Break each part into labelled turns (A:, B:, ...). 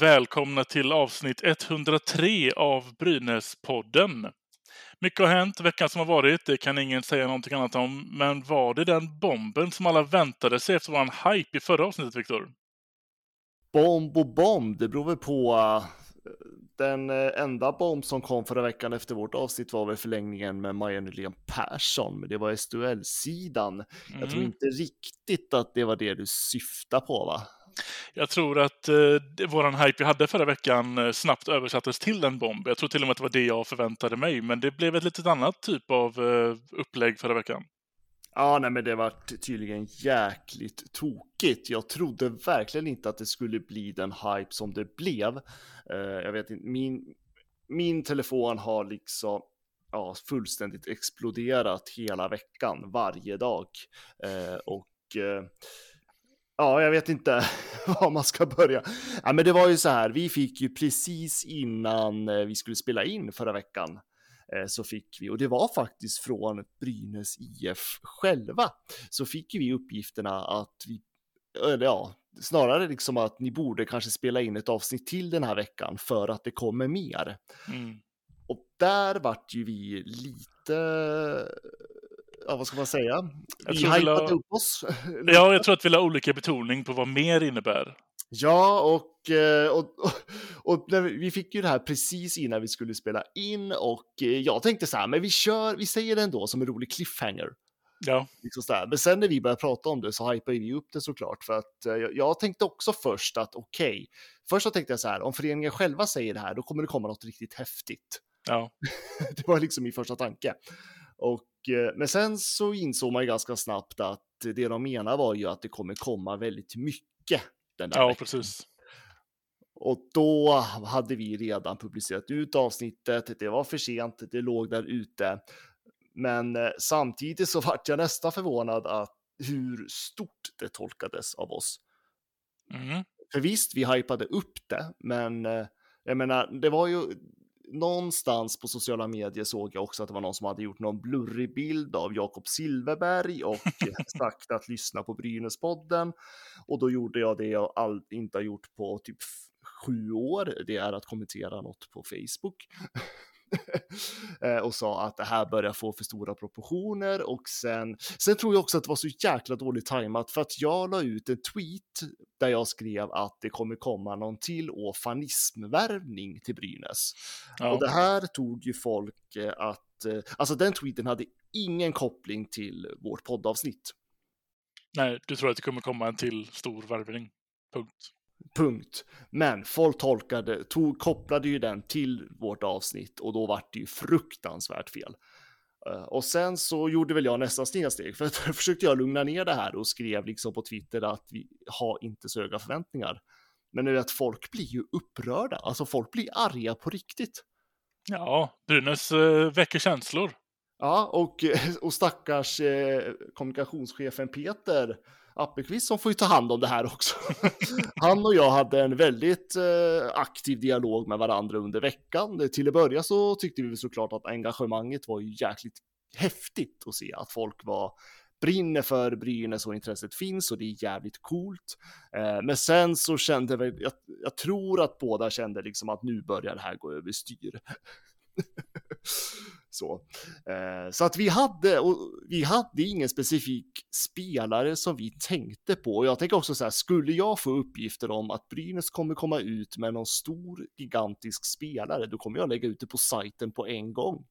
A: Välkomna till avsnitt 103 av Brynäspodden. Mycket har hänt veckan som har varit, det kan ingen säga någonting annat om. Men var det den bomben som alla väntade sig efter vår hype i förra avsnittet, Viktor?
B: Bomb och bomb, det beror väl på. Uh, den uh, enda bomb som kom förra veckan efter vårt avsnitt var väl förlängningen med Maja Nylén Persson, men det var SDL-sidan. Mm. Jag tror mm. inte riktigt att det var det du syftade på, va?
A: Jag tror att eh, våran hype vi hade förra veckan eh, snabbt översattes till en bomb. Jag tror till och med att det var det jag förväntade mig, men det blev ett litet annat typ av eh, upplägg förra veckan.
B: Ja, nej, men det var tydligen jäkligt tokigt. Jag trodde verkligen inte att det skulle bli den hype som det blev. Eh, jag vet inte, min, min telefon har liksom ja, fullständigt exploderat hela veckan, varje dag. Eh, och eh, Ja, jag vet inte var man ska börja. Ja, men det var ju så här, vi fick ju precis innan eh, vi skulle spela in förra veckan eh, så fick vi, och det var faktiskt från Brynäs IF själva, så fick vi uppgifterna att vi, eller ja, snarare liksom att ni borde kanske spela in ett avsnitt till den här veckan för att det kommer mer. Mm. Och där vart ju vi lite ja, vad ska man säga?
A: Jag vi hypade upp oss. ja, jag tror att vi har olika betoning på vad mer innebär.
B: Ja, och, eh, och, och, och vi fick ju det här precis innan vi skulle spela in och eh, jag tänkte så här, men vi kör, vi säger det ändå som en rolig cliffhanger.
A: Ja.
B: Liksom så Men sen när vi började prata om det så hypade vi upp det såklart för att eh, jag tänkte också först att okej, okay, först så tänkte jag så här, om föreningen själva säger det här, då kommer det komma något riktigt häftigt.
A: Ja.
B: det var liksom min första tanke. Och Eh, men sen så insåg man ju ganska snabbt att det de menar var ju att det kommer komma väldigt mycket den där
A: Ja,
B: veckan.
A: precis.
B: Och då hade vi redan publicerat ut avsnittet, det var för sent, det låg där ute. Men eh, samtidigt så vart jag nästan förvånad att hur stort det tolkades av oss.
A: Mm.
B: För visst, vi hypade upp det, men eh, jag menar, det var ju, någonstans på sociala medier såg jag också att det var någon som hade gjort någon blurrig bild av Jakob Silverberg och sagt att lyssna på Brynäspodden. Och då gjorde jag det jag all, inte har gjort på typ sju år. Det är att kommentera något på Facebook. Eh, och sa att det här börjar få för stora proportioner och sen, sen tror jag också att det var så jäkla dåligt tajmat för att jag la ut en tweet där jag skrev att det kommer komma någon till åfanismvärvning till Brynäs. Ja. Och det här tog ju folk eh, att, eh, alltså den tweeten hade ingen koppling till vårt poddavsnitt.
A: Nej, du tror att det kommer komma en till stor värvning. Punkt.
B: Punkt. Men folk tolkade, tog, kopplade ju den till vårt avsnitt och då vart det ju fruktansvärt fel. Uh, och sen så gjorde väl jag nästan steg, för att försökte jag lugna ner det här och skrev liksom på Twitter att vi har inte så höga förväntningar. Men nu att folk blir ju upprörda, alltså folk blir arga på riktigt.
A: Ja, Brynäs uh, väcker känslor.
B: Ja, och, och stackars eh, kommunikationschefen Peter Appelqvist som får ju ta hand om det här också. Han och jag hade en väldigt eh, aktiv dialog med varandra under veckan. Till att börja så tyckte vi såklart att engagemanget var ju jäkligt häftigt att se att folk var brinner för Brynäs och intresset finns och det är jävligt coolt. Eh, men sen så kände vi, jag, jag tror att båda kände liksom att nu börjar det här gå överstyr. så. Eh, så att vi hade, och vi hade ingen specifik spelare som vi tänkte på. Och jag tänker också så här, skulle jag få uppgifter om att Brynäs kommer komma ut med någon stor gigantisk spelare, då kommer jag lägga ut det på sajten på en gång.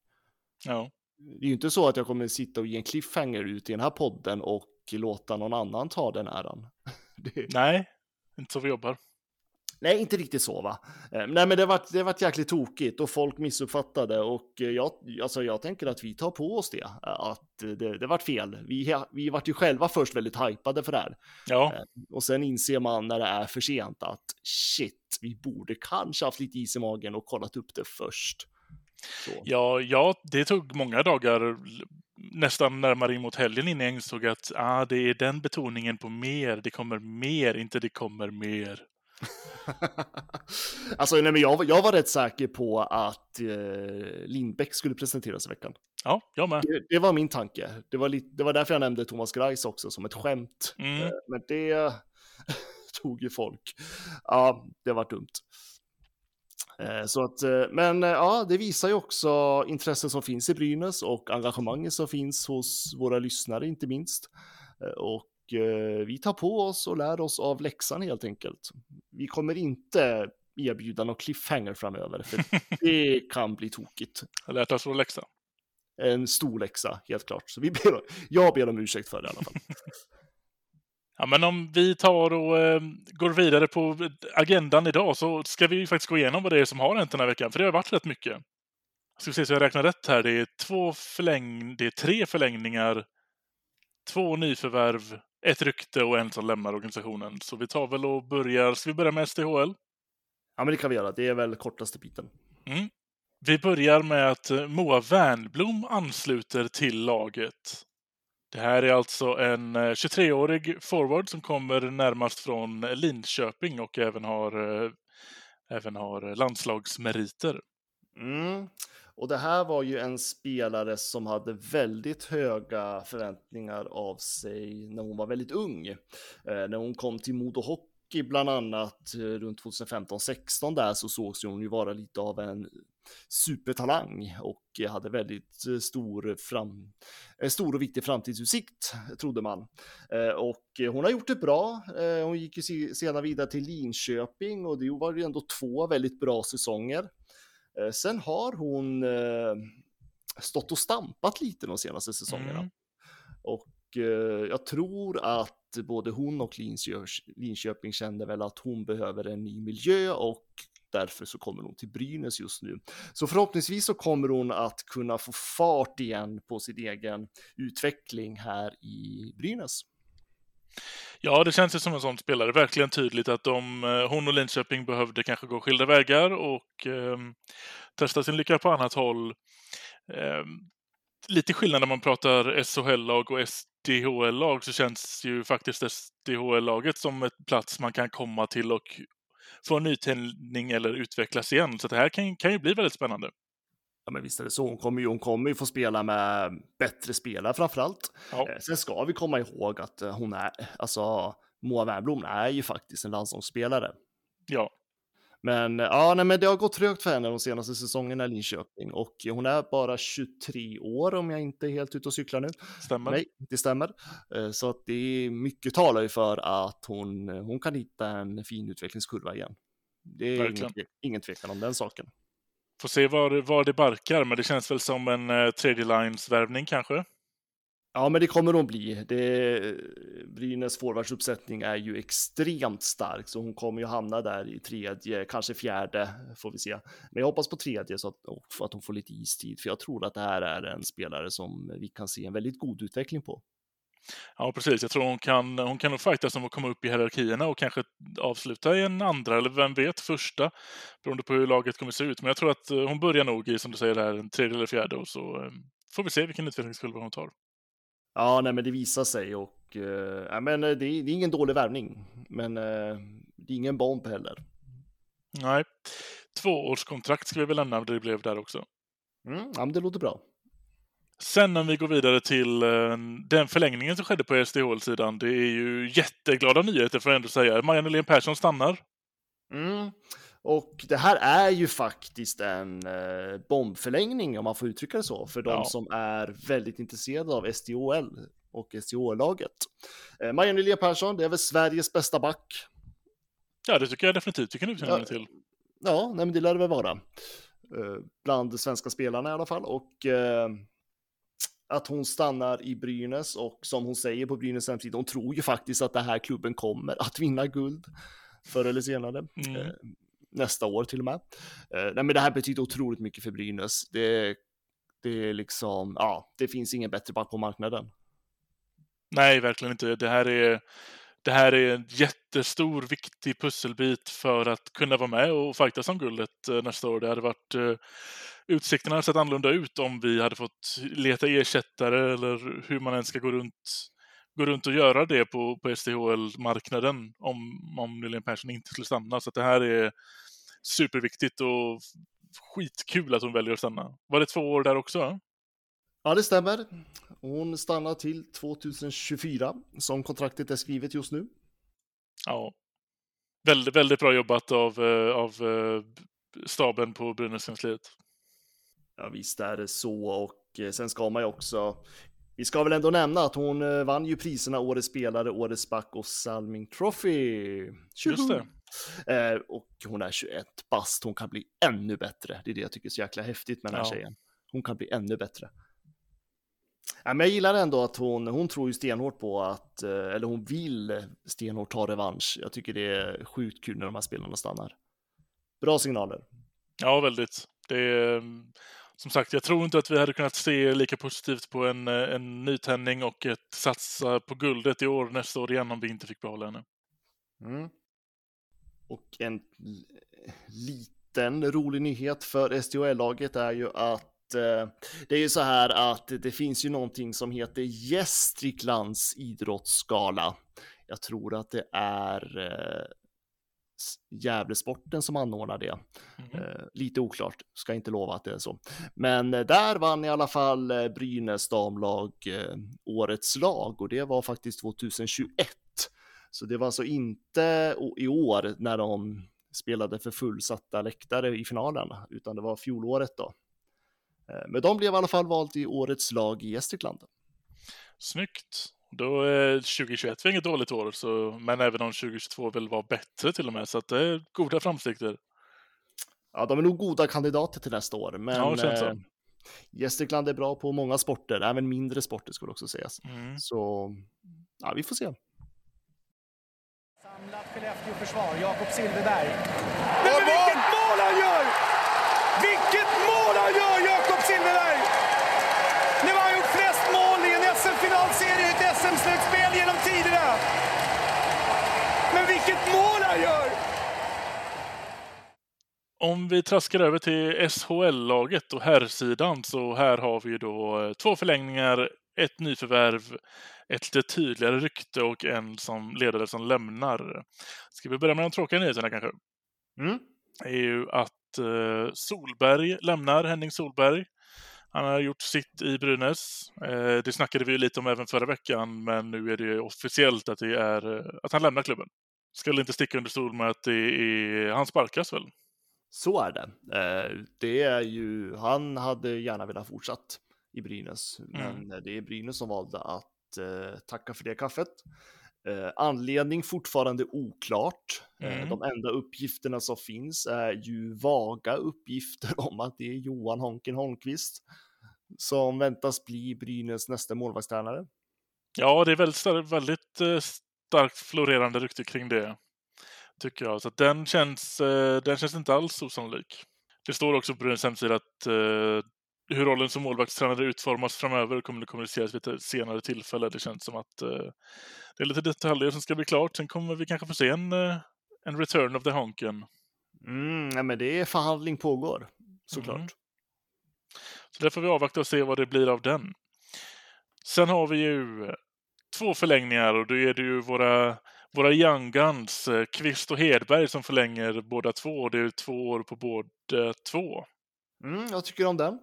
A: Ja.
B: Det är ju inte så att jag kommer sitta och ge en cliffhanger ut i den här podden och låta någon annan ta den äran.
A: det... Nej, inte så vi jobbar.
B: Nej, inte riktigt så va. Eh, nej, men det var det varit jäkligt tokigt och folk missuppfattade och eh, jag, alltså, jag tänker att vi tar på oss det. eh, Att det, det vart fel. Vi, vi vart ju själva först väldigt hypade för det här.
A: Ja,
B: Och sen inser man när det är för sent att shit, vi borde kanske haft lite is i magen och kollat upp det först. Så.
A: ja, ja, det tog många dagar, nästan närmare in mot helgen innan jag insåg att ah, det är den betoningen på mer, det kommer mer, inte det kommer mer.
B: alltså, nej, men jag, var- jag var rätt säker på att eh, Lindbäck skulle presenteras i veckan.
A: Ja, jag med.
B: Det, det var min tanke. Det var, lite, det var därför jag nämnde Thomas Greis också som ett skämt.
A: Mm.
B: Eh, Men det tog ju folk. Ja, det var dumt. Eh, Så att, eh, men eh, ja, det visar ju också intresset som finns i Brynäs och engagemanget som finns hos våra lyssnare inte minst. Eh, Och eh, vi tar på oss och lär oss av läxan helt enkelt. Vi kommer inte erbjuda någon cliffhanger framöver, för det kan bli tokigt.
A: Jag lärt oss vår läxa.
B: En stor läxa, helt klart. Så vi ber, jag ber om ursäkt för det i alla fall.
A: Ja, men om vi tar och eh, går vidare på agendan idag så ska vi ju faktiskt gå igenom vad det är som har hänt den här veckan, för det har varit rätt mycket. Ska vi se så jag räknar rätt här. Det är två förläng... det är tre förlängningar, två nyförvärv, ett rykte och en som lämnar organisationen. Så vi tar väl och börjar. Ska vi börja med SDHL?
B: Ja, men det kan vi göra. Det är väl kortaste biten.
A: Mm. Vi börjar med att eh, Moa Wernblom ansluter till laget. Det här är alltså en eh, 23-årig forward som kommer närmast från Linköping och även har, eh, även har landslagsmeriter.
B: Mm. Och det här var ju en spelare som hade väldigt höga förväntningar av sig när hon var väldigt ung. Eh, när hon kom till Modo Hockey bland annat eh, runt 2015-16 där så sågs hon ju vara lite av en supertalang och hade väldigt eh, stor, fram, eh, stor och viktig framtidsutsikt trodde man. Eh, och hon har gjort det bra. Hon gick ju senare sedan vidare till Linköping och det var ju ändå två väldigt bra säsonger. Eh, Sen har hon eh, stått och stampat lite de senaste säsongerna.
A: Mm.
B: Och eh, jag tror att både hon och Linköping, Linköping kände väl att hon behöver en ny miljö och därför så kommer hon till Brynäs just nu. Så förhoppningsvis så kommer hon att kunna få fart igen på sin egen utveckling här i Brynäs.
A: Ja, det känns ju som en sån spelare. Verkligen tydligt att de, eh, hon och Linköping behövde kanske gå skilda vägar och eh, testa sin lycka på annat håll. Eh, lite skillnad när man pratar SHL-lag och SDHL-lag så känns ju faktiskt SDHL-laget som ett plats man kan komma till och få en nytändning eller utvecklas igen. Så det här kan, kan ju bli väldigt spännande.
B: Ja, men visst är det så. Hon kommer ju, hon kommer ju få spela med bättre spelare framför allt.
A: Ja.
B: Eh, Sen ska vi komma ihåg att eh, hon är, alltså Moa Wernbloom är ju faktiskt en landslagsspelare.
A: Ja,
B: Men eh, ja, nej, men det har gått trögt för henne de senaste säsongerna i Linköping och hon är bara 23 år om jag inte är helt ute och cyklar nu.
A: stämmer.
B: Nej, det stämmer. Så att det är mycket talar ju för att hon, hon kan hitta en fin utvecklingskurva igen. Det är ingen, ingen tvekan om den saken.
A: Får se var, var det barkar, men det känns väl som en eh, tredje lines värvning kanske.
B: Ja, men det kommer hon bli. Det, eh, Brynäs forwardsuppsättning är ju extremt stark, så hon kommer ju hamna där i tredje, kanske fjärde, får vi se. Men jag hoppas på tredje så att, att hon får lite istid, för jag tror att det här är en spelare som vi kan se en väldigt god utveckling på.
A: Ja, precis. Jag tror hon kan, hon kan nog fightas om att komma upp i hierarkierna och kanske avsluta i en andra, eller vem vet, första, beroende på hur laget kommer se ut. Men jag tror att eh, hon börjar nog i, som du säger, där, en tredje eller fjärde och så eh, får vi se vilken utvecklingskurva hon tar.
B: Ja, nej, men det visar sig och ja, men det, är, det är ingen dålig värvning, men eh, det är ingen bomb heller.
A: Nej. Tvåårskontrakt ska vi väl lämna, det blev där också.
B: Mm, ja, men det låter bra.
A: Sen om vi går vidare till eh, den förlängningen som skedde på SDHL-sidan, det är ju jätteglada nyheter får jag ändå säga. Maja Nylén Persson stannar.
B: Mm. Och det här är ju faktiskt en eh, bombförlängning om man får uttrycka det så för de
A: Ja.
B: som är väldigt intresserade av SDHL och SDHL-laget. Eh, Maja Nylén Persson, det är väl Sveriges bästa back.
A: Ja, det tycker jag definitivt vi kan utnämna
B: Ja.
A: till.
B: Ja, nej, men det lär det väl vara. Eh, bland de svenska spelarna i alla fall. Och eh, att hon stannar i Brynäs och som hon säger på Brynäs hemsida, hon tror ju faktiskt att den här klubben kommer att vinna guld. förr eller senare.
A: Mm.
B: Eh, nästa år till och med. Eh, nej, men det här betyder otroligt mycket för Brynäs. Det, det är liksom, ja, det finns ingen bättre back på marknaden.
A: Nej, verkligen inte. Det här är det här är en jättestor, viktig pusselbit för att kunna vara med och fightas om guldet eh, nästa år. Det hade varit utsikterna hade sett annorlunda ut om vi hade fått leta ersättare eller hur man ens ska gå runt, gå runt och göra det på, på SDHL-marknaden om, om Nylén Persson inte skulle stanna. Så det här är superviktigt och skitkul att hon väljer att stanna. Var det två år där också?
B: Ja, det stämmer. Hon stannar till 2024 som kontraktet är skrivet just nu.
A: Ja. Väldigt, väldigt bra jobbat av, eh, av eh, staben på Brynäskansliet.
B: Ja, visst är det så och eh, sen ska man ju också vi ska väl ändå nämna att hon vann ju priserna Årets spelare, Årets back och Salming Trophy.
A: Just det.
B: Eh, och hon är 21 bast, hon kan bli ännu bättre. Det är det jag tycker är så jäkla häftigt med den här
A: Ja.
B: tjejen. Hon kan bli ännu bättre. Ja, men jag gillar ändå att hon, hon tror ju stenhårt på att, eh, eller hon vill stenhårt ta revansch. Jag tycker det är sjukt kul när de här spelarna stannar. Bra signaler.
A: Ja, väldigt. Det är, som sagt, jag tror inte att vi hade kunnat se lika positivt på en, eh, en nytändning och ett satsa på guldet i år nästa år igen om vi inte fick behålla henne.
B: Mm. Och en liten rolig nyhet för SDHL-laget är ju att eh, det är ju så här att det finns ju någonting som heter Gästriklands idrottsgala. Jag tror att det är eh, Gävlesporten som anordnar det.
A: Mhm.
B: Eh, lite oklart, ska inte lova att det är så. Men eh, där vann i alla fall eh, Brynäs damlag eh, årets lag och det var faktiskt 2021. Så det var alltså inte i år när de spelade för fullsatta läktare i finalen, utan det var fjolåret då. Eh, Men de blev i alla fall valt i årets lag i Gästrikland.
A: Snyggt. Då är 2021 var inget dåligt år, så, men även om 2022 väl var bättre till och med, så att det är goda framsikter.
B: Ja, de är nog goda kandidater till nästa år, men
A: Ja, känns så.
B: eh, Gästrikland är bra på många sporter, även mindre sporter skulle också sägas.
A: Mm.
B: Så ja, vi får se.
C: Samlat Skellefteå-försvar, Jakob Silfverberg. Vilket mål han gör! Vilket mål han gör, Jakob Silfverberg! Nu har han gjort flest mål i en SM-finalserie i ett SM-slutspel genom tiderna. Men vilket mål han gör!
A: Om vi traskar över till SHL-laget och herrsidan så här har vi då eh, två förlängningar, ett nyförvärv, ett lite tydligare rykte och en som ledare som lämnar. Ska vi börja med de tråkiga nyheterna kanske?
B: Mm.
A: är ju att eh, Solberg lämnar, Henning Solberg. Han har gjort sitt i Brynäs. Eh, det snackade vi ju lite om även förra veckan, men nu är det officiellt att, det är, att han lämnar klubben. Väl inte sticka under stol med att det är, han sparkas väl?
B: Så är det. Eh, det är ju, han hade gärna velat fortsatt i Brynäs, men det är Brynäs som valde att eh, tacka för det kaffet. Eh, anledning fortfarande oklart.
A: Mm.
B: de enda uppgifterna som finns är ju vaga uppgifter om att det är Johan Honken Holmqvist som väntas bli Brynäs nästa målvaktstränare.
A: Ja, det är väldigt, väldigt starkt florerande rykte kring det. Tycker jag. Så att den, känns, eh, den känns inte alls osannolik. Det står också på Brynäs hemsida att eh, hur rollen som målvaktstränare utformas framöver kommer att kommuniceras vid ett senare tillfälle. Det känns som att eh, det är lite detaljer som ska bli klart. Sen kommer vi kanske få se en, eh, en return of the Honken.
B: Mm, nej, men det är förhandling pågår, såklart.
A: Mm. Så där får vi avvakta och se vad det blir av den. Sen har vi ju två förlängningar och då är det ju våra, våra Young Guns, eh, Kvist och Hedberg, som förlänger båda två. Det är två år på båda två.
B: Mm, jag tycker om den.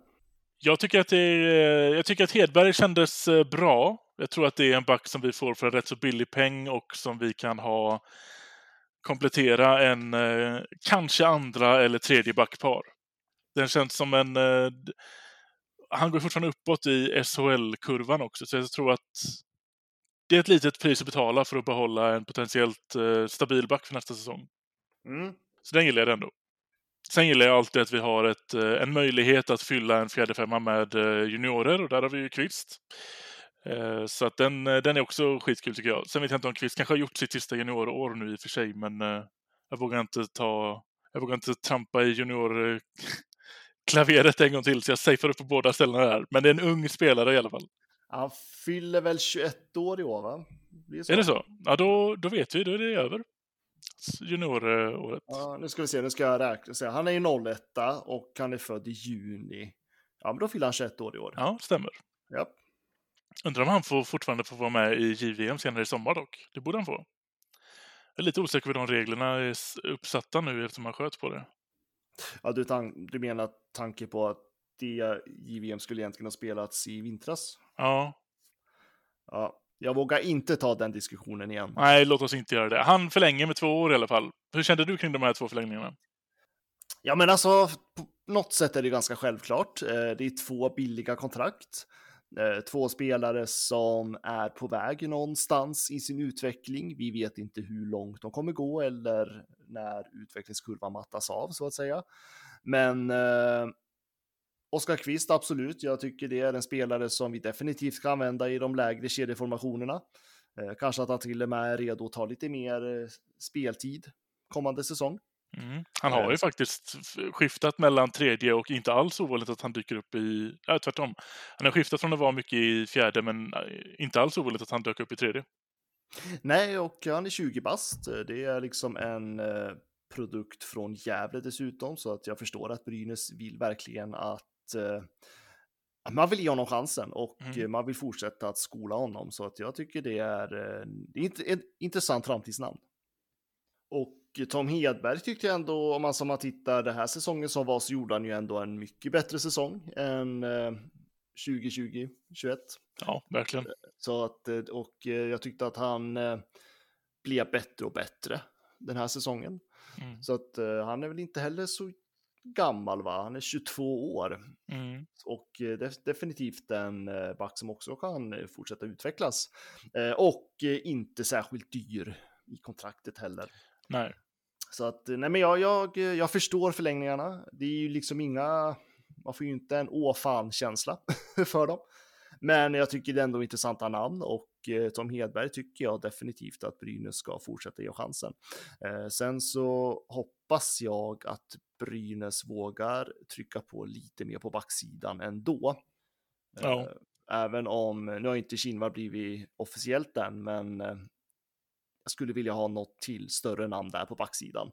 A: Jag tycker, att det är, jag tycker att Hedberg kändes eh, bra. Jag tror att det är en back som vi får för en rätt så billig peng och som vi kan ha komplettera en eh, kanske andra eller tredje backpar. Den känns som en... Eh, han går fortfarande uppåt i SHL-kurvan också, så jag tror att det är ett litet pris att betala för att behålla en potentiellt eh, stabil back för nästa säsong.
B: Mm.
A: Så den gillar jag ändå. Sen gillar jag alltid att vi har ett, eh, en möjlighet att fylla en fjärde femma med eh, juniorer och där har vi ju Kvist. Eh, Så att den, den är också skitkul tycker jag. Sen vet jag inte om Kvist kanske har gjort sitt sista juniorår nu i och för sig, men Jag vågar inte ta... Jag vågar inte trampa i juniorklaveret en gång till, så jag safear upp på båda ställena där. Men det är en ung spelare i alla fall.
B: Han fyller väl 21 år i år, va?
A: Det är, det så? Ja, då, då vet vi. Då är det över. Junioråret.
B: Ja, nu ska vi se. Nu ska jag räkna. Han är ju 01 och han är född i juni. Ja, men då fyller han 21 år i år.
A: Ja, stämmer.
B: Ja.
A: Undrar om han får fortfarande får vara med i JVM senare i sommar dock. Det borde han få. Jag är lite osäker på hur de reglerna är uppsatta nu eftersom han sköt på det.
B: Ja, du, du menar tanke på att det JVM skulle egentligen ha spelats i vintras?
A: Ja.
B: Ja, jag vågar inte ta den diskussionen igen.
A: Nej, låt oss inte göra det. Han förlänger med två år i alla fall. Hur kände du kring de här två förlängningarna?
B: Ja, men alltså, på något sätt är det ganska självklart. Eh, det är två billiga kontrakt. Eh, två spelare som är på väg någonstans i sin utveckling. Vi vet inte hur långt de kommer gå eller när utvecklingskurvan mattas av så att säga. Men eh, Oskar Kvist, absolut. Jag tycker det är en spelare som vi definitivt kan använda i de lägre kedjeformationerna. Eh, kanske att han till och med är redo att ta lite mer eh, speltid kommande säsong.
A: Mm. Han har ju eh. faktiskt skiftat mellan tredje och inte alls ovanligt att han dyker upp i... Ja, tvärtom. Han har skiftat från att vara mycket i fjärde, men inte alls ovanligt att han dök upp i tredje.
B: Nej, och han är 20 bast. Det är liksom en produkt från Gävle dessutom, så att jag förstår att Brynäs vill verkligen att man vill ge honom chansen och mm. man vill fortsätta att skola honom. Så att jag tycker det är, det är ett intressant framtidsnamn. Och Tom Hedberg tyckte jag ändå, om man som man tittar den här säsongen som var, så gjorde han ju ändå en mycket bättre säsong än 2020-21.
A: Ja, verkligen.
B: Så att, och jag tyckte att han blev bättre och bättre den här säsongen. Mm. Så att han är väl inte heller så gammal va? Han är 22 år. Mm. Och definitivt en back som också kan fortsätta utvecklas. Och inte särskilt dyr i kontraktet heller.
A: Nej.
B: Så att, nej men jag, jag, jag förstår förlängningarna. Det är ju liksom inga, man får ju inte en åh fan-känsla för dem. Men jag tycker det är ändå intressanta namn och eh, Tom Hedberg tycker jag definitivt att Brynäs ska fortsätta ge chansen. Eh, sen så hoppas jag att Brynäs vågar trycka på lite mer på backsidan ändå. Ja. Eh, även om, nu har inte Kinvall blivit officiellt än, men eh, jag skulle vilja ha något till större namn där på backsidan.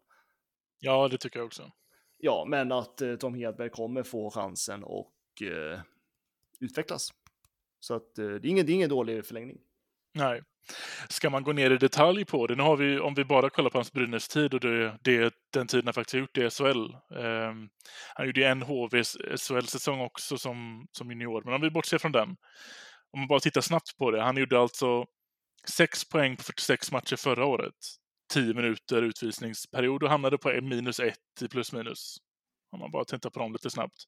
A: Ja, det tycker jag också.
B: Ja, men att eh, Tom Hedberg kommer få chansen och eh, utvecklas. Så att det, är ingen, det är ingen dålig förlängning.
A: Nej. Ska man gå ner i detalj på det? Nu har vi, om vi bara kollar på hans Brynäs tid och det, det den tiden han faktiskt har gjort i SHL. Eh, han gjorde en HV SHL-säsong också som, som junior, men om vi bortser från den. Om man bara tittar snabbt på det. Han gjorde alltså 6 poäng på 46 matcher förra året. 10 minuter utvisningsperiod och hamnade på minus 1 i plus minus. Om man bara tittar på dem lite snabbt.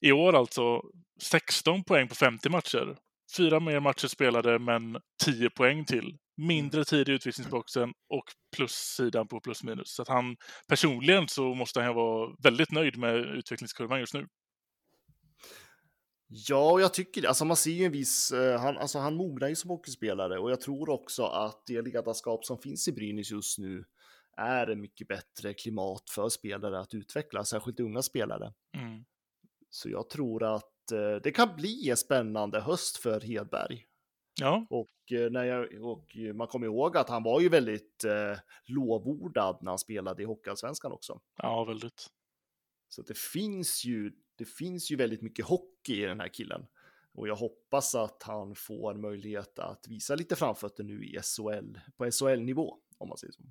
A: I år alltså 16 poäng på 50 matcher. Fyra mer matcher spelade, men 10 poäng till. Mindre tid i utvisningsboxen och plussidan på plus minus. Så att han personligen så måste han vara väldigt nöjd med utvecklingskurvan just nu.
B: Ja, och jag tycker det. Alltså man ser ju en viss, uh, han, alltså han mognar ju som hockeyspelare och jag tror också att det ledarskap som finns i Brynäs just nu är mycket bättre klimat för spelare att utveckla, särskilt unga spelare. Mm. Så jag tror att det kan bli en spännande höst för Hedberg.
A: Ja.
B: Och, uh, när jag, och man kommer ihåg att han var ju väldigt lovordad när han spelade i Hockeyallsvenskan också.
A: Ja, väldigt.
B: Så det finns ju det finns ju väldigt mycket hockey i den här killen. Och jag hoppas att han får möjlighet att visa lite framfötter nu i SHL, på SHL-nivå, om man säger så.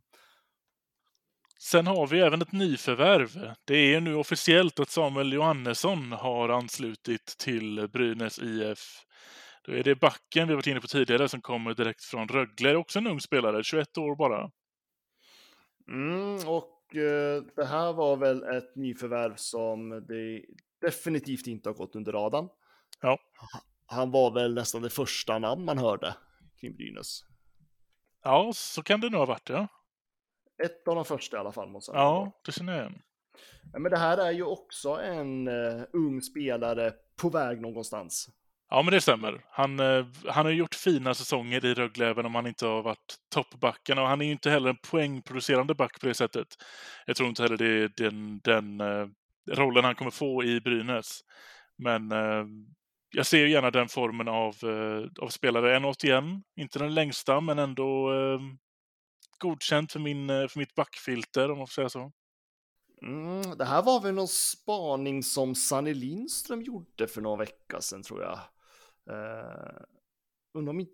A: Sen har vi även ett nyförvärv. Det är nu officiellt att Samuel Johannesson har anslutit till Brynäs IF. Då är det backen vi varit inne på tidigare som kommer direkt från Rögle. Också en ung spelare, 21 år bara.
B: Mm, och eh, det här var väl ett nyförvärv som det definitivt inte har gått under radarn.
A: Ja.
B: Han var väl nästan det första namn man hörde kring Brynäs.
A: Ja, så kan det nog ha varit, ja.
B: Ett av de första i alla fall,
A: jag Ja, det känner jag igen.
B: Men det här är ju också en uh, ung spelare på väg någonstans.
A: Ja, men det stämmer. Han, eh, han har gjort fina säsonger i Rögle även om han inte har varit toppbacken. Och han är ju inte heller en poängproducerande back på det sättet. Jag tror inte heller det är den, den uh, rollen han kommer få i Brynäs. Men uh, jag ser ju gärna den formen av, uh, av spelare. 1,81, inte den längsta, men ändå godkänt för, min, för mitt backfilter om man får säga så.
B: Mm, det här var väl någon spaning som Sanne Lindström gjorde för några veckor sedan tror jag. Uh,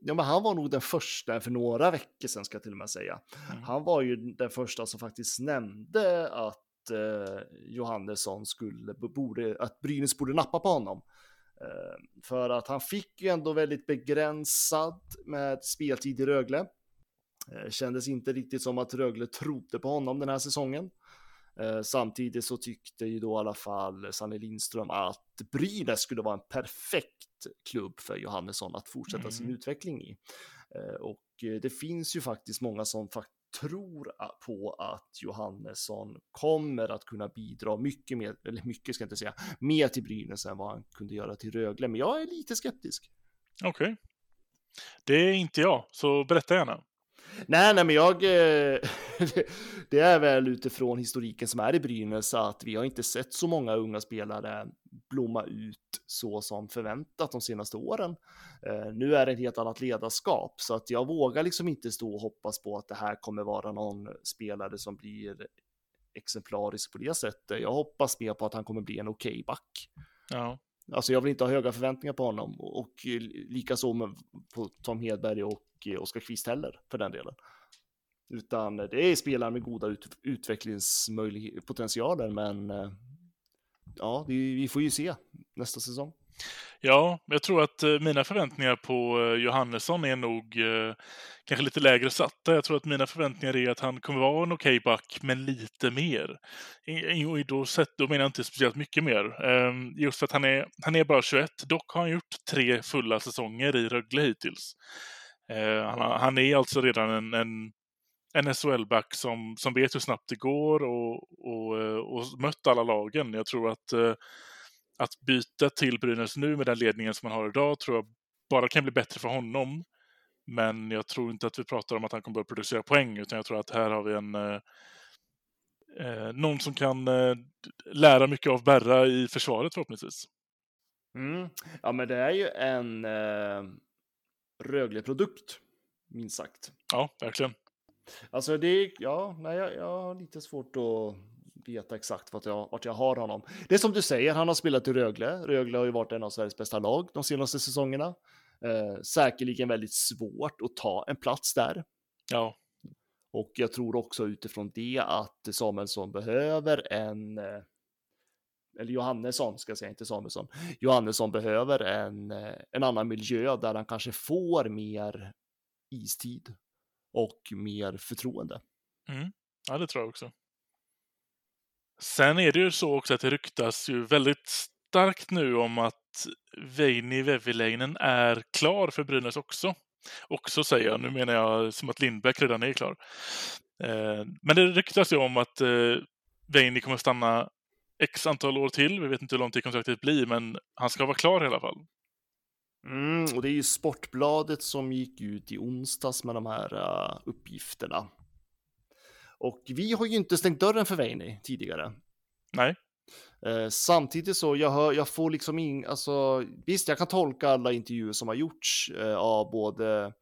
B: ja, men han var nog den första för några veckor sedan ska jag till och med säga. Mm. Han var ju den första som faktiskt nämnde att uh, Johannesson skulle, borde, att Brynäs borde nappa på honom. För att han fick ju ändå väldigt begränsad med speltid i Rögle. Kändes inte riktigt som att Rögle trodde på honom den här säsongen. Eh, samtidigt så tyckte ju då i alla fall Sanne Lindström att Brynäs skulle vara en perfekt klubb för Johannesson att fortsätta mm. sin utveckling i. Eh, och eh, det finns ju faktiskt många som tror på att Johannesson kommer att kunna bidra mycket mer, eller mycket ska jag inte säga, mer till Brynäs än vad han kunde göra till Rögle. Men jag är lite skeptisk.
A: Okej. Okay. Det är inte jag, så berätta gärna.
B: Nej, nej, men jag... Eh, det är väl utifrån historiken som är i Brynäs att vi har inte sett så många unga spelare blomma ut så som förväntat de senaste åren. Eh, nu är det ett helt annat ledarskap så att jag vågar liksom inte stå och hoppas på att det här kommer vara någon spelare som blir exemplarisk på det sättet. Jag hoppas mer på att han kommer bli en okej okay back.
A: Ja.
B: Alltså jag vill inte ha höga förväntningar på honom och likaså på Tom Hedberg och Eh, Oskar Kvist heller för den delen. Utan eh, det är spelare med goda ut utvecklingspotentialer men eh, ja, vi, vi får ju se nästa säsong.
A: Ja, jag tror att mina förväntningar på Johannesson är nog eh, kanske lite lägre satta. Jag tror att mina förväntningar är att han kommer vara en okej okay back, men lite mer. Och då, sett, då menar jag inte speciellt mycket mer. Eh, just för att han är, han är bara 21. Dock har han gjort tre fulla säsonger i Rögle hittills. Eh, han, han, är alltså redan en, en en SHL-back som, som vet hur snabbt det går och, och, eh, och mött alla lagen. Jag tror att eh, att byta till Brynäs nu med den ledningen som han har idag tror jag bara kan bli bättre för honom. Men jag tror inte att vi pratar om att han kommer börja producera poäng, utan jag tror att här har vi en eh, eh, någon som kan eh, lära mycket av Berra i försvaret förhoppningsvis.
B: Mm. Ja, men det är ju en eh, Rögle-produkt, minst sagt.
A: Ja, verkligen.
B: Alltså det, ja, nej, jag, jag har lite svårt att veta exakt vart jag, vart jag har honom. Det är som du säger, han har spelat i Rögle. Rögle har ju varit en av Sveriges bästa lag de senaste säsongerna. Eh, säkerligen väldigt svårt att ta en plats där.
A: Ja.
B: Och jag tror också utifrån det att Samuelsson behöver en eh, eller Johannesson ska jag säga, inte Samuelsson. Johannesson behöver en, eh, en annan miljö där han kanske får mer istid och mer förtroende.
A: Mm. Ja, det tror jag också. Sen är det ju så också att det ryktas ju väldigt starkt nu om att Veini Veviläinen är klar för Brynäs också. Också säger jag, nu menar jag som att Lindbäck redan är klar. Eh, men det ryktas ju om att eh, Veini kommer stanna x antal år till. Vi vet inte hur långt det kontraktet blir, men han ska vara klar i alla fall.
B: Mm, och det är ju Sportbladet som gick ut i onsdags med de här uh, uppgifterna. Och vi har ju inte stängt dörren för Veini tidigare.
A: Nej.
B: Eh, samtidigt så jag, hör, jag får liksom in, alltså visst jag kan tolka alla intervjuer som har gjorts eh, av både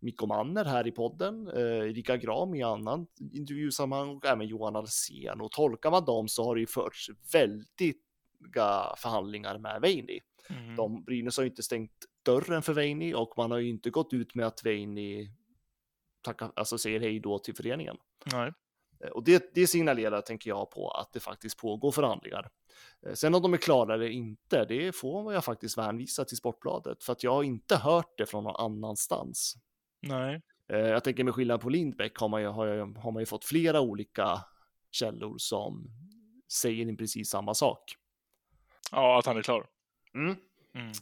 B: Mikko Manner här i podden, eh, Erika Gram i annan intervjusammanhang och även Johan Alsen. Och tolkar man dem så har det ju förts väldigt förhandlingar med Veini. Mm. De, Brynäs har ju inte stängt dörren för Veini och man har ju inte gått ut med att Veini tacka, alltså säger hej då till föreningen.
A: Nej.
B: Eh, och det, det signalerar, tänker jag, på att det faktiskt pågår förhandlingar. Eh, sen om de är klara eller inte, det får jag faktiskt hänvisa till Sportbladet, för att jag har inte hört det från någon annanstans.
A: Nej.
B: Eh, jag tänker med skillnad på Lindbäck har man ju, har, har man ju fått flera olika källor som säger precis samma sak.
A: Ja, att han är klar.
B: Mm. Mm.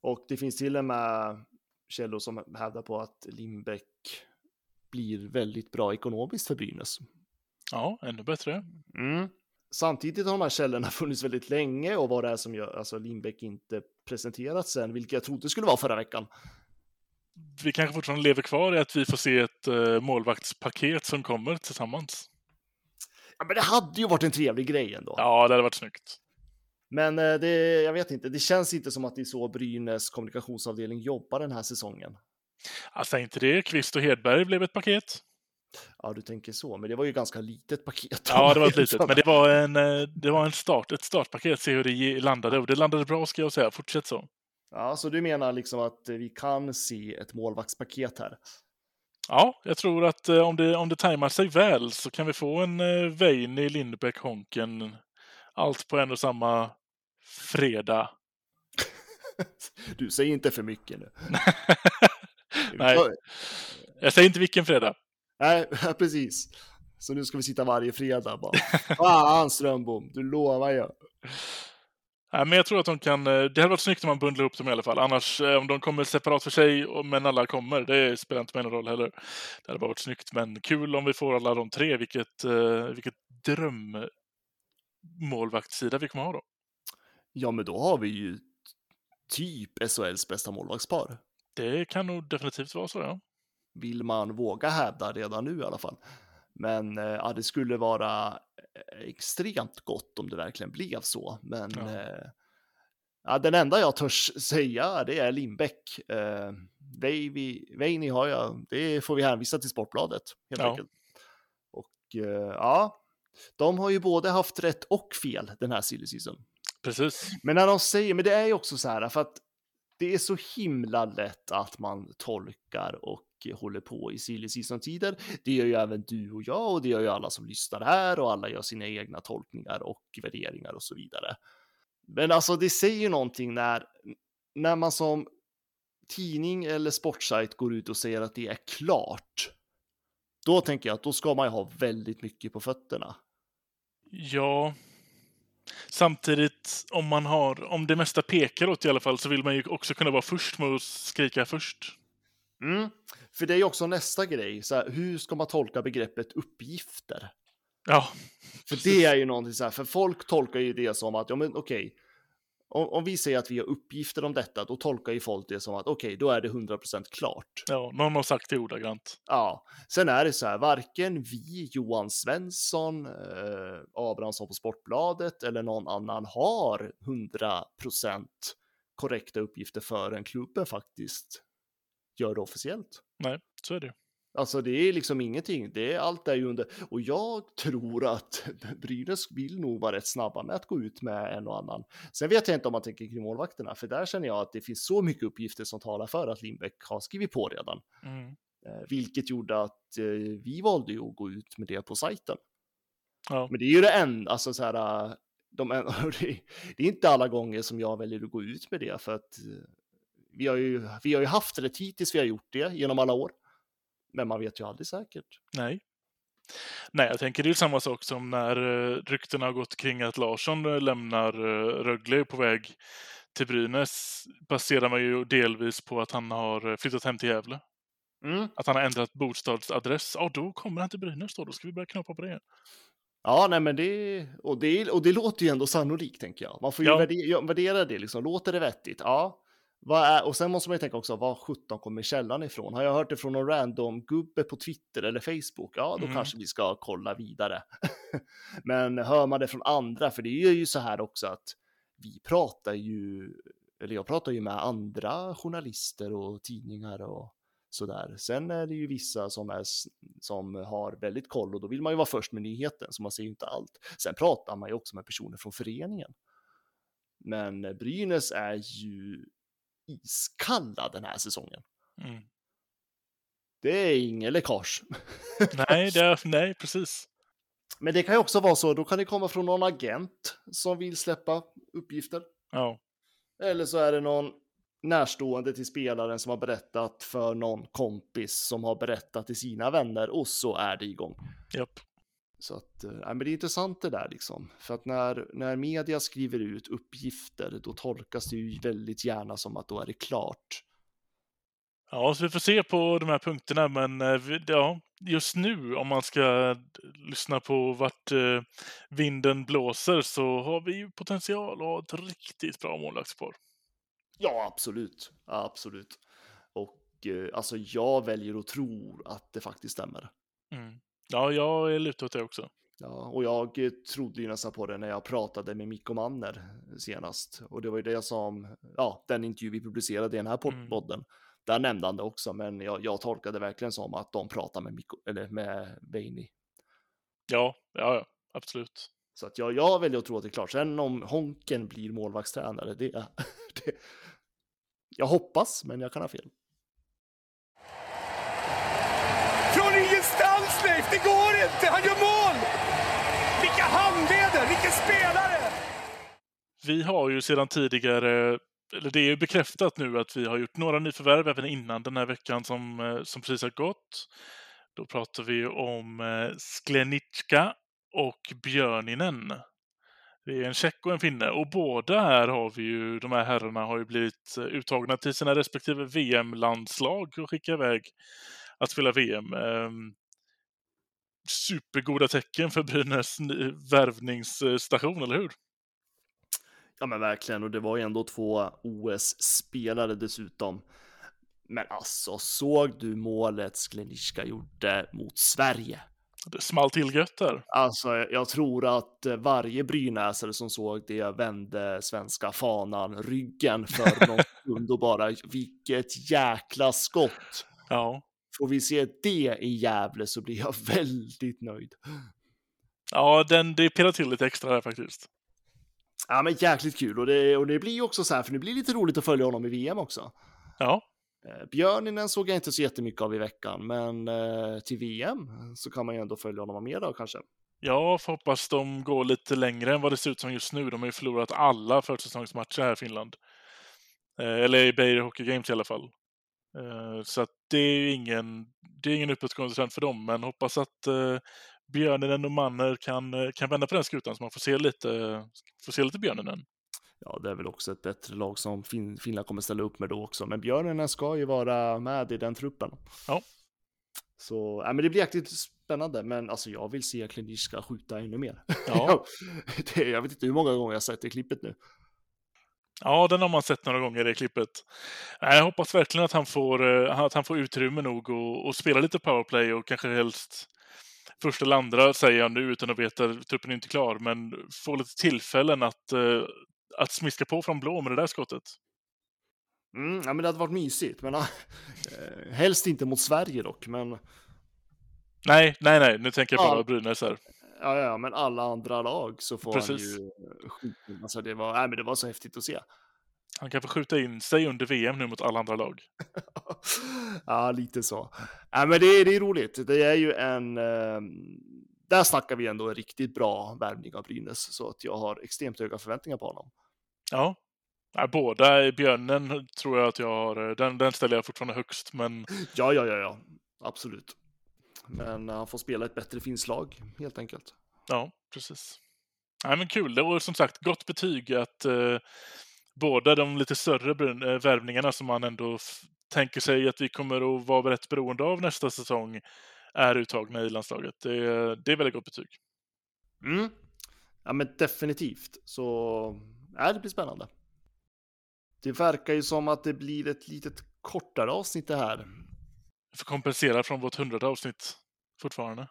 B: Och det finns till och med källor som hävdar på att Lindbäck blir väldigt bra ekonomiskt för Brynäs.
A: Ja, ännu bättre.
B: Mm. samtidigt har de här källorna funnits väldigt länge och vad det är som gör alltså Lindbäck inte presenterat sen, vilket jag trodde skulle vara förra veckan.
A: Vi kanske fortfarande lever kvar i att vi får se ett uh, målvaktspaket som kommer tillsammans.
B: Ja, men det hade ju varit en trevlig grej ändå.
A: Ja, det hade varit snyggt.
B: Men eh, det, jag vet inte, det känns inte som att det är så Brynäs kommunikationsavdelning jobbar den här säsongen.
A: Alltså inte det, Kvist och Hedberg blev ett paket.
B: Ja, du tänker så, men det var ju ganska litet paket.
A: Ja, det var ett litet, men det var, en, eh, det var en start, ett startpaket, se hur det landade. Och det landade bra ska jag säga, fortsätt så.
B: Ja, så du menar liksom att vi kan se ett målvaktspaket här?
A: Ja, jag tror att eh, om det, om det tajmar sig väl så kan vi få en eh, Veini, Lindbäck, Honken, allt på en och samma fredag.
B: du säger inte för mycket nu.
A: Nej, jag säger inte vilken fredag.
B: Nej, precis. Så nu ska vi sitta varje fredag bara. Fan Strömbom, du lovar jag.
A: Nej, men jag tror att de kan, eh, det hade varit snyggt om man bundlar upp dem i alla fall. Annars, eh, om de kommer separat för sig, men alla kommer, det spelar inte mig någon roll heller. Det hade bara varit snyggt, men kul om vi får alla de tre. Vilket, eh, vilket drömmålvaktssida vi kommer ha då.
B: Ja, men då har vi ju typ SHLs bästa målvaktspar.
A: Det kan nog definitivt vara så, ja.
B: Vill man våga hävda redan nu i alla fall. Men ja, det skulle vara extremt gott om det verkligen blev så. Men ja. Eh, ja, den enda jag törs säga det är Lindbäck. Eh, Veini har jag, det får vi hänvisa till Sportbladet helt ja. enkelt. Och eh, ja, de har ju både haft rätt och fel den här silly season.
A: Precis.
B: Men när de säger, men det är ju också så här för att det är så himla lätt att man tolkar och håller på i silly season-tider. Det gör ju även du och jag och det gör ju alla som lyssnar här och alla gör sina egna tolkningar och värderingar och så vidare. Men alltså det säger ju någonting när, när man som tidning eller sportsajt går ut och säger att det är klart. Då tänker jag att då ska man ju ha väldigt mycket på fötterna.
A: Ja, Samtidigt, om man har, om det mesta pekar åt i alla fall, så vill man ju också kunna vara först med att skrika först.
B: Mm. För det är ju också nästa grej, så här, hur ska man tolka begreppet uppgifter?
A: Ja.
B: För det är ju någonting så här, för folk tolkar ju det som att, ja men okej, om, om, vi säger att vi har uppgifter om detta, då tolkar ju folk det som att okej, okay, då är det 100% klart.
A: Ja, någon har sagt det ordagrant.
B: Ja, sen är det så här, varken vi, Johan Svensson, eh, Abrahamsson på Sportbladet eller någon annan har 100% korrekta uppgifter förrän klubben faktiskt gör det officiellt.
A: Nej, så är det.
B: Alltså det är liksom ingenting, det är, allt är ju under, och jag tror att Brynäs vill nog vara rätt snabba med att gå ut med en och annan. Sen vet jag inte om man tänker kring målvakterna, för där känner jag att det finns så mycket uppgifter som talar för att Lindbäck har skrivit på redan. Mm. Eh, vilket gjorde att eh, vi valde ju att gå ut med det på sajten. Ja. Men det är ju det enda, alltså så här, de, det är inte alla gånger som jag väljer att gå ut med det, för att eh, vi har ju, vi har ju haft det hittills, vi har gjort det genom alla år. Men man vet ju aldrig säkert.
A: Nej. Nej, jag tänker det är samma sak som när uh, ryktena har gått kring att Larsson uh, lämnar uh, Rögle på väg till Brynäs baserar man ju delvis på att han har flyttat hem till Gävle. Mm. Att han har ändrat bostadsadress. Ja, då kommer han till Brynäs då. Då ska vi börja knappa på det.
B: Ja, nej men det och, det, och det låter ju ändå sannolikt, tänker jag. Man får ju ja. värdera, värdera det, liksom. Låter det vettigt? Ja. Är, och sen måste man ju tänka också, var 17 kommer källan ifrån? Har jag hört det från någon random gubbe på Twitter eller Facebook? Ja, då mm. kanske vi ska kolla vidare. Men hör man det från andra, för det är ju så här också att vi pratar ju, eller jag pratar ju med andra journalister och tidningar och sådär. Sen är det ju vissa som, är, som har väldigt koll och då vill man ju vara först med nyheten, så man ser ju inte allt. Sen pratar man ju också med personer från föreningen. Men Brynäs är ju iskalla den här säsongen. Mm. Det är ingen läckage.
A: nej, det nej, precis.
B: Men det kan ju också vara så, då kan det komma från någon agent som vill släppa uppgifter.
A: Ja.
B: Eller så är det någon närstående till spelaren som har berättat för någon kompis som har berättat till sina vänner och så är det igång.
A: Japp.
B: Så att, äh, men det är intressant det där liksom. För att när, när media skriver ut uppgifter, då tolkas det ju väldigt gärna som att då är det klart.
A: Ja, så vi får se på de här punkterna, men eh, ja, just nu om man ska d- lyssna på vart eh, vinden blåser så har vi ju potential att ha ett riktigt bra målvaktspar.
B: Ja, absolut. Absolut. Och eh, alltså jag väljer att tro att det faktiskt stämmer.
A: Mm. Ja, jag är lutad åt det också.
B: Ja, och jag eh, trodde ju nästan på det när jag pratade med Mikko Manner senast. Och det var ju det som, ja, den intervju vi publicerade i den här
A: Mm.
B: podden. Där nämnde han det också, men jag, jag tolkade verkligen som att de pratar med Mikko, eller med Veini.
A: Ja, ja, ja absolut.
B: Så att jag, jag väljer att tro att det är klart. Sen om Honken blir målvaktstränare, det, det jag hoppas, men jag kan ha fel.
C: Det går inte! Han gör mål! Vilka handleder! Vilken spelare!
A: Vi har ju sedan tidigare, eller det är ju bekräftat nu att vi har gjort några nyförvärv även innan den här veckan som, eh, som precis har gått. Då pratar vi om eh, Sklenitska och Björninen. Det är en tjeck och en finne och båda här har vi ju, de här herrarna har ju blivit eh, uttagna till sina respektive VM-landslag och skicka iväg att spela VM. Ehm, Supergoda tecken för Brynäs värvningsstation, eller hur?
B: Ja men verkligen, och det var ju ändå två OS-spelare dessutom. Men alltså, såg du målet Skleniska gjorde mot Sverige?
A: Det small till gött där.
B: Alltså, jag jag tror att eh, varje brynäsare som såg det vände svenska fanan ryggen för någon stund och bara vilket jäkla skott.
A: Ja.
B: Får vi se det i Gävle så blir jag väldigt nöjd.
A: Ja, den, det pirrar till lite extra där faktiskt.
B: Ja, men jäkligt kul och det, och det blir ju också så här, för det blir lite roligt att följa honom i VM också.
A: Ja,
B: Eh, Björninen såg jag inte så jättemycket av i veckan, men eh, till VM så kan man ju ändå följa honom mer då kanske.
A: jag får hoppas de går lite längre än vad det ser ut som just nu. De har ju förlorat alla försäsongsmatcher här i Finland. Eh, eller i Beijer Hockey Games i alla fall. Eh, så att det är ju ingen, det är ingen uppåtgående trend för dem, men hoppas att eh, Björninen och Manner kan, eh, kan vända på den skutan så man får se lite, får se lite Björninen.
B: Ja, det är väl också ett bättre lag som fin Finland kommer ställa upp med då också, men Björninen ska ju vara med i den truppen.
A: Ja.
B: Så, ja, men det blir jäkligt spännande, men alltså jag vill se Kliniska skjuta ännu mer.
A: Ja.
B: det, jag vet inte hur många gånger jag sett det klippet nu.
A: Ja, den har man sett några gånger i det klippet. Jag hoppas verkligen att han får, eh, att han får utrymme nog och, och spela lite powerplay och kanske helst första eller andra, säger jag nu utan att veta, truppen är inte klar, men få lite tillfällen att, eh, att smiska på från blå med det där skottet.
B: Mm, ja, men det hade varit mysigt, men äh, helst inte mot Sverige dock, men
A: Nej, nej, nej, nu tänker jag
B: Ja.
A: bara Brynäs här.
B: Ja, ja, men alla andra lag så får
A: Precis.
B: han ju skjuta. Alltså det var, nej, men det var så häftigt att se.
A: Han kan få skjuta in sig under VM nu mot alla andra lag.
B: ja, lite så. Ja, men det, det är roligt. Det är ju en... Eh, där snackar vi ändå en riktigt bra värvning av Brynäs, så att jag har extremt höga förväntningar på honom.
A: Ja. Båda Björnen tror jag att jag har, eh, den, den ställer jag fortfarande högst, men
B: Ja, ja, ja, ja, absolut. Men han får spela ett bättre finslag, helt enkelt.
A: Ja, precis. Nej, men kul. Det var som sagt gott betyg att eh, båda de lite större eh, värvningarna som man ändå tänker sig att vi kommer att vara rätt beroende av nästa säsong är uttagna i landslaget. Det, är- det är väldigt gott betyg.
B: Mm. Ja, men definitivt. Så ja, det blir spännande. Det verkar ju som att det blir ett litet kortare avsnitt det här.
A: Får kompensera från vårt hundrade avsnitt fortfarande.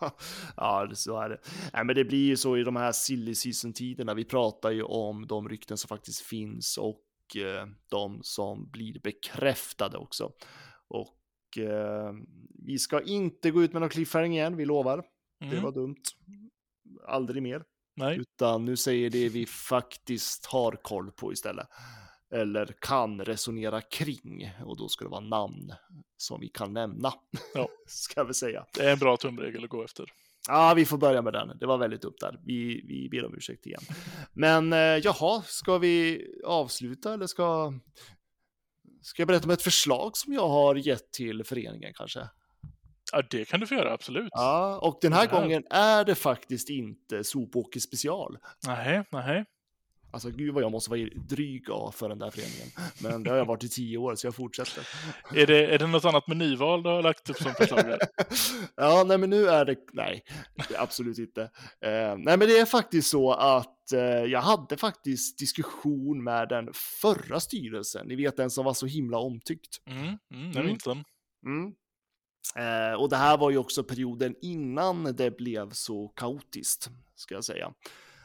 B: ja, det- så är det. Nej, men det blir ju så i de här silly season-tiderna. Vi pratar ju om de rykten som faktiskt finns och eh, de som blir bekräftade också. Och eh, vi ska inte gå ut med någon cliffhanger igen, vi lovar. Det
A: Mm.
B: var dumt. Aldrig mer.
A: Nej,
B: Utan nu säger det vi faktiskt har koll på istället. Eller kan resonera kring. Och då ska det vara namn som vi kan nämna.
A: Ja.
B: ska vi säga.
A: det är en bra tumregel att gå efter.
B: Ja, vi får börja med den. Det var väldigt upp där. Vi, vi ber om ursäkt igen. Men eh, jaha, ska vi avsluta eller ska... Ska jag berätta om ett förslag som jag har gett till föreningen kanske?
A: Ja, det kan du få göra, absolut.
B: Ja, och den här
A: Det här-
B: gången är det faktiskt inte Sopåker special.
A: Nej, nej.
B: Alltså gud vad jag måste vara dryg ja, för den där föreningen. Men det har jag varit i tio år så jag fortsätter.
A: Är det, är det något annat med nyval du har lagt upp som förslag?
B: ja, nej men nu är det, nej, absolut inte. Eh, nej men det är faktiskt så att eh, jag hade faktiskt diskussion med den förra styrelsen. Ni vet den som var så himla omtyckt.
A: Mm, mm, jag
B: Mm.
A: minns den.
B: Mm. Eh, och det här var ju också perioden innan det blev så kaotiskt, ska jag säga.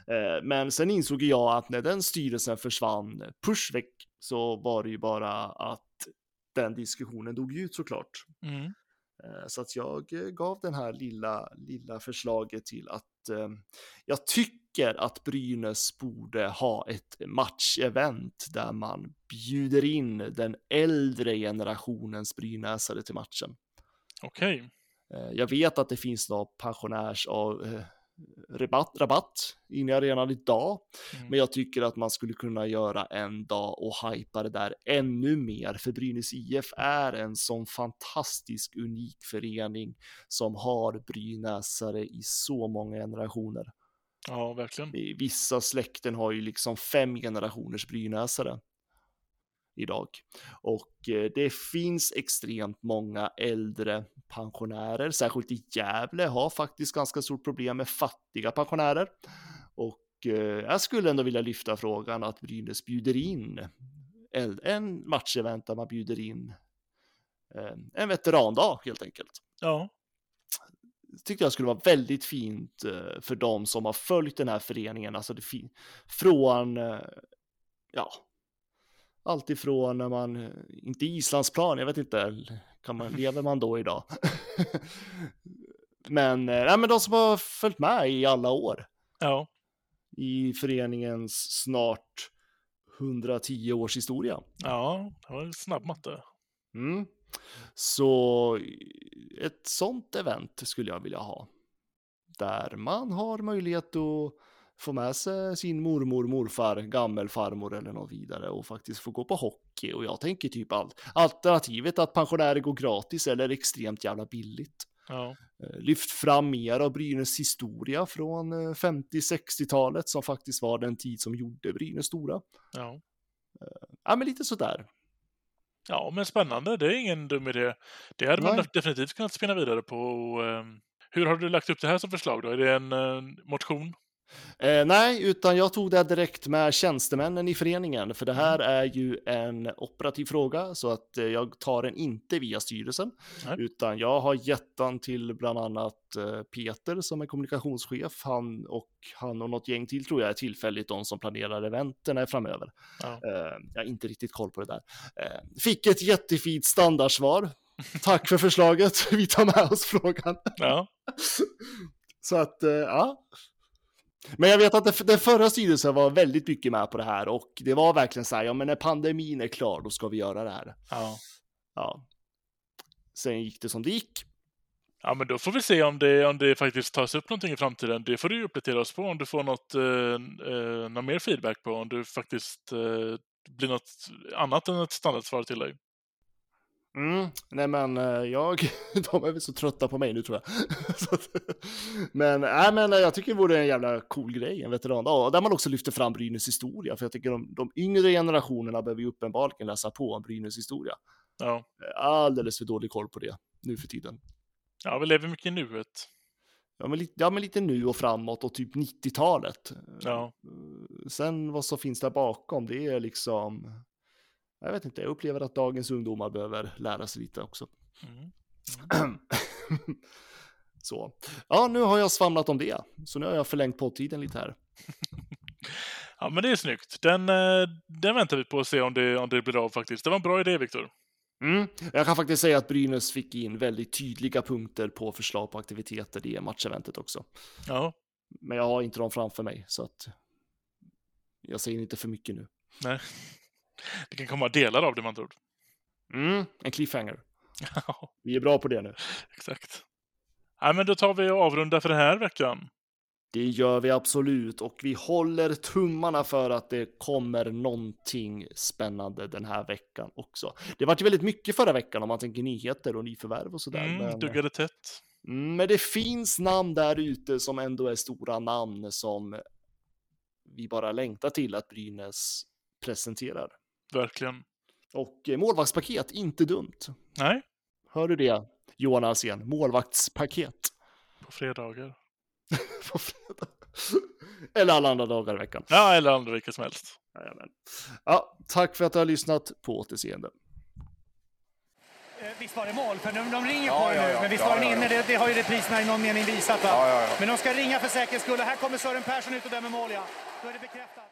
B: Eh, men sen insåg jag att när den styrelsen försvann, push väck, så var det ju bara att den diskussionen dog ut såklart.
A: Mm.
B: Eh, Så att jag eh, gav den här lilla, lilla förslaget till att eh, jag tycker att Brynäs borde ha ett matchevent där man bjuder in den äldre generationens brynäsare till matchen.
A: Okej.
B: Eh, Jag vet att det finns någon pensionärs av rabatt, rabatt inne i arenan idag,
A: Mm.
B: men jag tycker att man skulle kunna göra en dag och hypa det där ännu mer, för Brynäs IF är en sån fantastisk unik förening som har brynäsare i så många generationer.
A: Ja, verkligen.
B: Vissa släkten har ju liksom fem generationers brynäsare idag. Och eh, det finns extremt många äldre pensionärer, särskilt i Gävle har faktiskt ganska stort problem med fattiga pensionärer. Och eh, jag skulle ändå vilja lyfta frågan att Brynäs bjuder in en matchevent där man bjuder in eh, en veterandag helt enkelt
A: Ja,
B: tyckte jag skulle vara väldigt fint för de som har följt den här föreningen, alltså det från, ja, allt ifrån när man, eh, inte Islandsplan, jag vet inte, kan man, lever man då idag? men, eh, nej, men de som har följt med i alla år
A: ja,
B: i föreningens snart 110 års historia.
A: ja. Det var snabb matte.
B: Mm. Så ett sånt event skulle jag vilja ha. Där man har möjlighet att få med sig sin mormor, morfar, gammelfarmor eller något vidare och faktiskt få gå på hockey. Och jag tänker typ allt. Alternativet att pensionärer går gratis eller extremt jävla billigt.
A: Ja,
B: Eh, Lyft fram mer av Brynäs historia från eh, 50-60-talet som faktiskt var den tid som gjorde Brynäs stora.
A: ja.
B: Ja, men lite sådär.
A: Ja, men spännande. Det är ingen dum idé. Det hade man
B: Nej.
A: definitivt kunnat spinna vidare på. ehm, Hur har du lagt upp det här som förslag då? Är det en eh, motion?
B: Eh, nej, utan jag tog det direkt med tjänstemännen i föreningen, för det här är ju en operativ fråga, så att eh, jag tar den inte via styrelsen,
A: Nej.
B: utan jag har gett den till bland annat eh, Peter som är kommunikationschef, han och han och något gäng till tror jag är tillfälligt de som planerar eventen framöver.
A: Ja.
B: Eh, jag har inte riktigt koll på det där. Eh, fick ett jättefint standardsvar. Tack för förslaget, vi tar med oss frågan.
A: Ja,
B: Så att, eh, ja. Men jag vet att det- den förra styrelsen var väldigt mycket med på det här och det var verkligen så här, ja men när pandemin är klar då ska vi göra det här.
A: ja.
B: Ja. Sen gick det som det gick.
A: Ja, men då får vi se om det, om det faktiskt tas upp någonting i framtiden. Det får du ju uppdatera oss på om du får något, eh, eh, någon mer feedback på. Om du faktiskt eh, blir något annat än ett standardsvar till dig.
B: Mm, nej men eh, jag, de är väl så trötta på mig nu tror jag. Att, men, nej men eh, jag tycker det vore en jävla cool grej, en veterandag. Där man också lyfter fram Brynäs historia, för jag tycker de, de yngre generationerna behöver ju uppenbarligen läsa på om Brynäs historia.
A: Ja.
B: Eh, Alldeles för dålig koll på det nu för tiden.
A: ja, vi lever mycket i nuet.
B: Ja men, lite, ja, men lite nu och framåt och typ 90-talet.
A: Ja.
B: Sen vad som finns där bakom, det är liksom... Jag vet inte, jag upplever att dagens ungdomar behöver lära sig lite också.
A: Mm.
B: så. Ja, nu har jag svamlat om det. Så nu har jag förlängt poddtiden lite här.
A: Ja, men det är snyggt. Den, eh, den väntar vi på att se om det, om det blir av faktiskt. Det var en bra idé, Viktor.
B: Mm. Jag kan faktiskt säga att Brynäs fick in väldigt tydliga punkter på förslag på aktiviteter i matcheventet också.
A: Ja,
B: Men jag har inte dem framför mig, så att jag säger inte för mycket nu.
A: nej. Det kan komma delar av det, man ord.
B: Mm. En cliffhanger.
A: Ja,
B: Vi är bra på det nu.
A: exakt. Nej, men då tar vi och avrundar för den här veckan.
B: Det gör vi absolut och vi håller tummarna för att det kommer någonting spännande den här veckan också. Det var ju väldigt mycket förra veckan om man tänker nyheter och nyförvärv och sådär.
A: Mm,
B: men,
A: duggade tätt.
B: Mm, men det finns namn där ute som ändå är stora namn som vi bara längtar till att Brynäs presenterar.
A: Verkligen.
B: Och eh, målvaktspaket, inte dumt.
A: Nej,
B: Hör du det, Johan Alsen? Målvaktspaket.
A: på fredagar.
B: på fredag. Eller alla andra dagar i veckan.
A: Ja, eller andra vilka som helst.
B: Jajamän. Ja, tack för att du har lyssnat. På återseende.
C: Eh, Visst var det mål? För de, de ringer
D: Ja,
C: på det
D: ja,
C: nu.
D: ja.
C: Men visst
D: Ja,
C: var den inne?
D: ja.
C: Det, det har ju repriserna i någon mening visat. Va?
D: Ja, ja, ja.
C: Men de ska ringa för säkerhets skull. Och här kommer Sören Persson ut och dömer mål, ja. Då är det bekräftat.